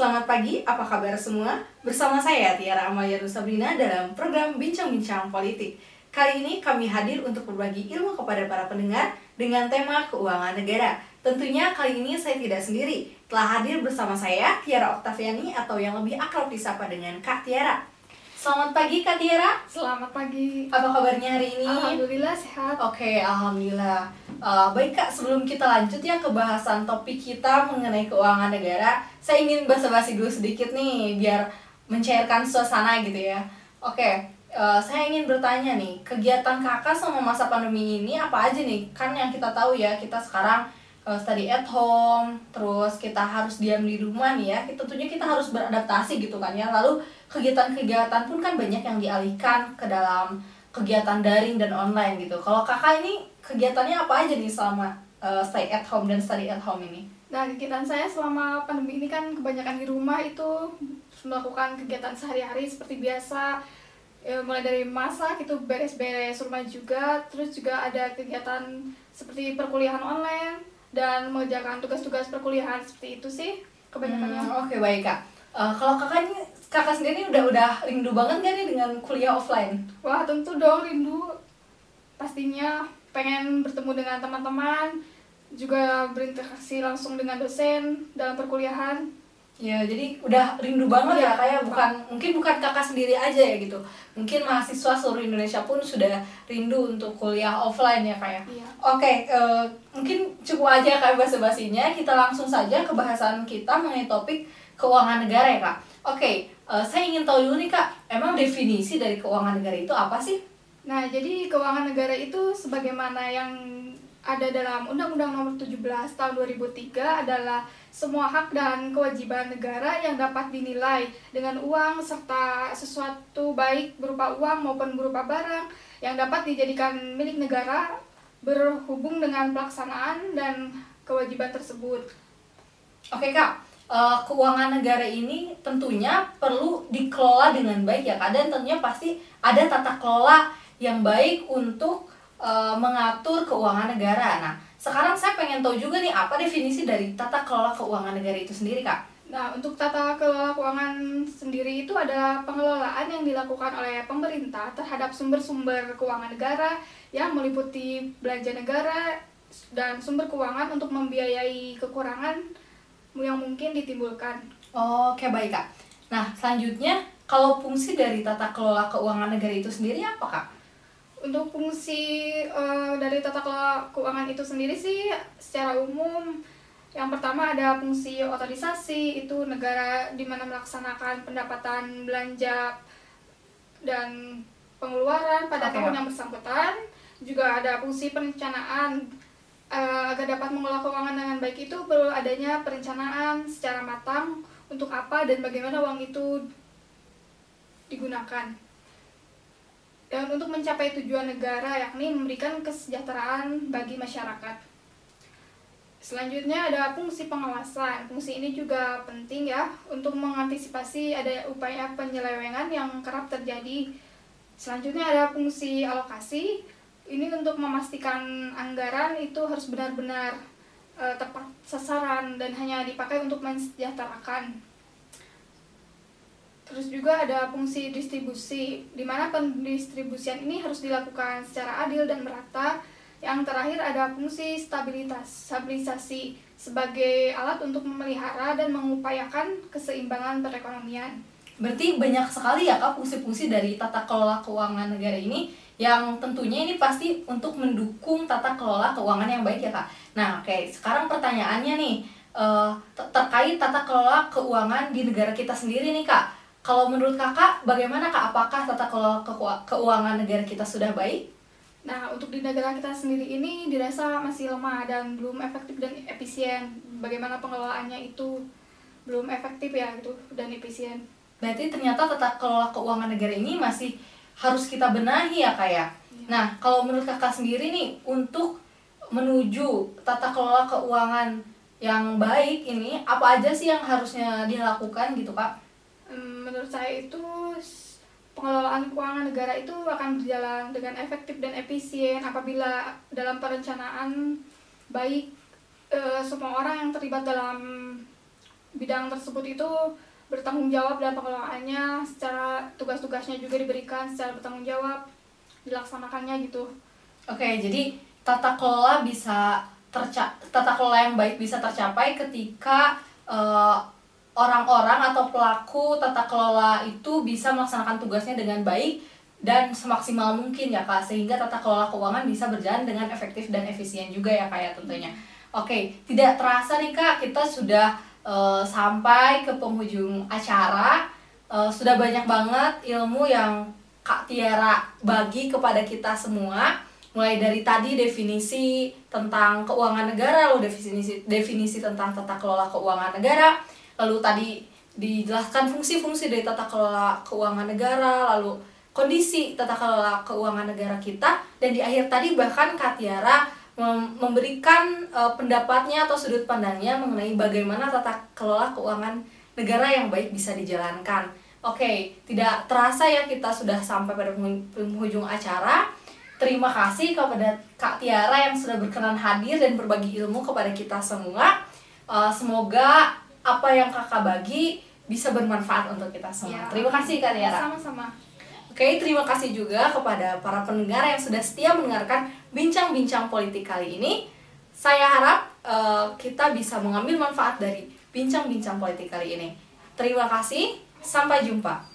Selamat pagi, apa kabar semua? Bersama saya Tiara Amalia Sabrina dalam program Bincang-Bincang Politik. Kali ini kami hadir untuk berbagi ilmu kepada para pendengar dengan tema keuangan negara. Tentunya kali ini saya tidak sendiri. Telah hadir bersama saya Tiara Oktaviani atau yang lebih akrab disapa dengan Kak Tiara. Selamat pagi Kak Tiara. Selamat pagi. Apa kabarnya hari ini? Alhamdulillah sehat. Oke, alhamdulillah. Uh, baik kak, sebelum kita lanjut ya ke bahasan topik kita mengenai keuangan negara, saya ingin basa-basi dulu sedikit nih biar mencairkan suasana gitu ya. Oke, uh, saya ingin bertanya nih, kegiatan kakak sama masa pandemi ini apa aja nih? Kan yang kita tahu ya, kita sekarang uh, study at home, terus kita harus diam di rumah nih ya. Tentunya kita harus beradaptasi gitu kan ya. Lalu kegiatan-kegiatan pun kan banyak yang dialihkan ke dalam kegiatan daring dan online gitu. Kalau kakak ini kegiatannya apa aja nih selama uh, stay at home dan study at home ini? Nah, kegiatan saya selama pandemi ini kan kebanyakan di rumah itu melakukan kegiatan sehari-hari seperti biasa ya, mulai dari masak itu beres-beres rumah juga terus juga ada kegiatan seperti perkuliahan online dan mengerjakan tugas-tugas perkuliahan seperti itu sih kebanyakannya. Hmm, Oke okay, baik kak. Uh, kalau kakak ini kakak sendiri udah udah rindu banget gak nih dengan kuliah offline? Wah tentu dong rindu. Pastinya pengen bertemu dengan teman-teman juga berinteraksi langsung dengan dosen dalam perkuliahan. Ya jadi udah rindu banget ya, ya. kayak bukan mungkin bukan kakak sendiri aja ya gitu. Mungkin mahasiswa seluruh Indonesia pun sudah rindu untuk kuliah offline ya kayak ya. oke okay, uh, mungkin cukup aja kayak bahasa basinya kita langsung saja ke bahasan kita mengenai topik keuangan negara ya kak? Oke okay, uh, eh, saya ingin tahu dulu nih kak emang definisi dari keuangan negara itu apa sih? Nah, jadi keuangan negara itu sebagaimana yang ada dalam Undang-Undang Nomor 17 Tahun 2003 adalah semua hak dan kewajiban negara yang dapat dinilai dengan uang serta sesuatu baik berupa uang maupun berupa barang yang dapat dijadikan milik negara berhubung dengan pelaksanaan dan kewajiban tersebut. Oke kak, uh, keuangan negara ini tentunya perlu dikelola dengan baik ya kak dan tentunya pasti ada tata kelola yang baik untuk uh, mengatur keuangan negara. Nah, sekarang saya pengen tahu juga nih apa definisi dari tata kelola keuangan negara itu sendiri, Kak. Nah, untuk tata kelola keuangan sendiri itu adalah pengelolaan yang dilakukan oleh pemerintah terhadap sumber-sumber keuangan negara yang meliputi belanja negara dan sumber keuangan untuk membiayai kekurangan yang mungkin ditimbulkan. Oke, baik, Kak. Nah, selanjutnya kalau fungsi dari tata kelola keuangan negara itu sendiri apa, Kak? untuk fungsi uh, dari tata kelola keuangan itu sendiri sih secara umum yang pertama ada fungsi otorisasi itu negara di mana melaksanakan pendapatan belanja dan pengeluaran pada okay. tahun yang bersangkutan juga ada fungsi perencanaan uh, agar dapat mengelola keuangan dengan baik itu perlu adanya perencanaan secara matang untuk apa dan bagaimana uang itu digunakan dan untuk mencapai tujuan negara yakni memberikan kesejahteraan bagi masyarakat. Selanjutnya ada fungsi pengawasan. Fungsi ini juga penting ya untuk mengantisipasi ada upaya penyelewengan yang kerap terjadi. Selanjutnya ada fungsi alokasi. Ini untuk memastikan anggaran itu harus benar-benar e, tepat sasaran dan hanya dipakai untuk mensejahterakan Terus juga ada fungsi distribusi, di mana pendistribusian ini harus dilakukan secara adil dan merata. Yang terakhir ada fungsi stabilitas, stabilisasi sebagai alat untuk memelihara dan mengupayakan keseimbangan perekonomian. Berarti banyak sekali ya kak fungsi-fungsi dari tata kelola keuangan negara ini yang tentunya ini pasti untuk mendukung tata kelola keuangan yang baik ya kak. Nah oke sekarang pertanyaannya nih uh, terkait tata kelola keuangan di negara kita sendiri nih kak kalau menurut kakak, bagaimana kak? Apakah tata kelola keuangan negara kita sudah baik? Nah, untuk di negara kita sendiri ini dirasa masih lemah dan belum efektif dan efisien. Bagaimana pengelolaannya itu belum efektif ya gitu dan efisien. Berarti ternyata tata kelola keuangan negara ini masih harus kita benahi ya kak ya. Iya. Nah, kalau menurut kakak sendiri nih untuk menuju tata kelola keuangan yang baik ini apa aja sih yang harusnya dilakukan gitu kak? menurut saya itu pengelolaan keuangan negara itu akan berjalan dengan efektif dan efisien apabila dalam perencanaan baik e, semua orang yang terlibat dalam bidang tersebut itu bertanggung jawab dalam pengelolaannya secara tugas-tugasnya juga diberikan secara bertanggung jawab dilaksanakannya gitu. Oke jadi tata kelola bisa terca tata kelola yang baik bisa tercapai ketika uh, orang-orang atau pelaku tata kelola itu bisa melaksanakan tugasnya dengan baik dan semaksimal mungkin ya kak. Sehingga tata kelola keuangan bisa berjalan dengan efektif dan efisien juga ya kak ya tentunya. Oke tidak terasa nih kak kita sudah uh, sampai ke penghujung acara uh, sudah banyak banget ilmu yang kak Tiara bagi kepada kita semua. Mulai dari tadi definisi tentang keuangan negara lalu definisi definisi tentang tata kelola keuangan negara lalu tadi dijelaskan fungsi-fungsi dari tata kelola keuangan negara lalu kondisi tata kelola keuangan negara kita dan di akhir tadi bahkan Memberikan uh, pendapatnya atau sudut pandangnya mengenai bagaimana tata kelola keuangan negara yang baik bisa dijalankan. Oke, okay, tidak terasa ya kita sudah sampai pada penghujung acara. Terima kasih kepada Kak Tiara yang sudah berkenan hadir dan berbagi ilmu kepada kita semua. Uh, semoga apa yang kakak bagi bisa bermanfaat untuk kita semua. Ya. Terima kasih Kak Tiara. Sama-sama. Oke, terima kasih juga kepada para pendengar yang sudah setia mendengarkan bincang-bincang politik kali ini. Saya harap uh, kita bisa mengambil manfaat dari bincang-bincang politik kali ini. Terima kasih, sampai jumpa.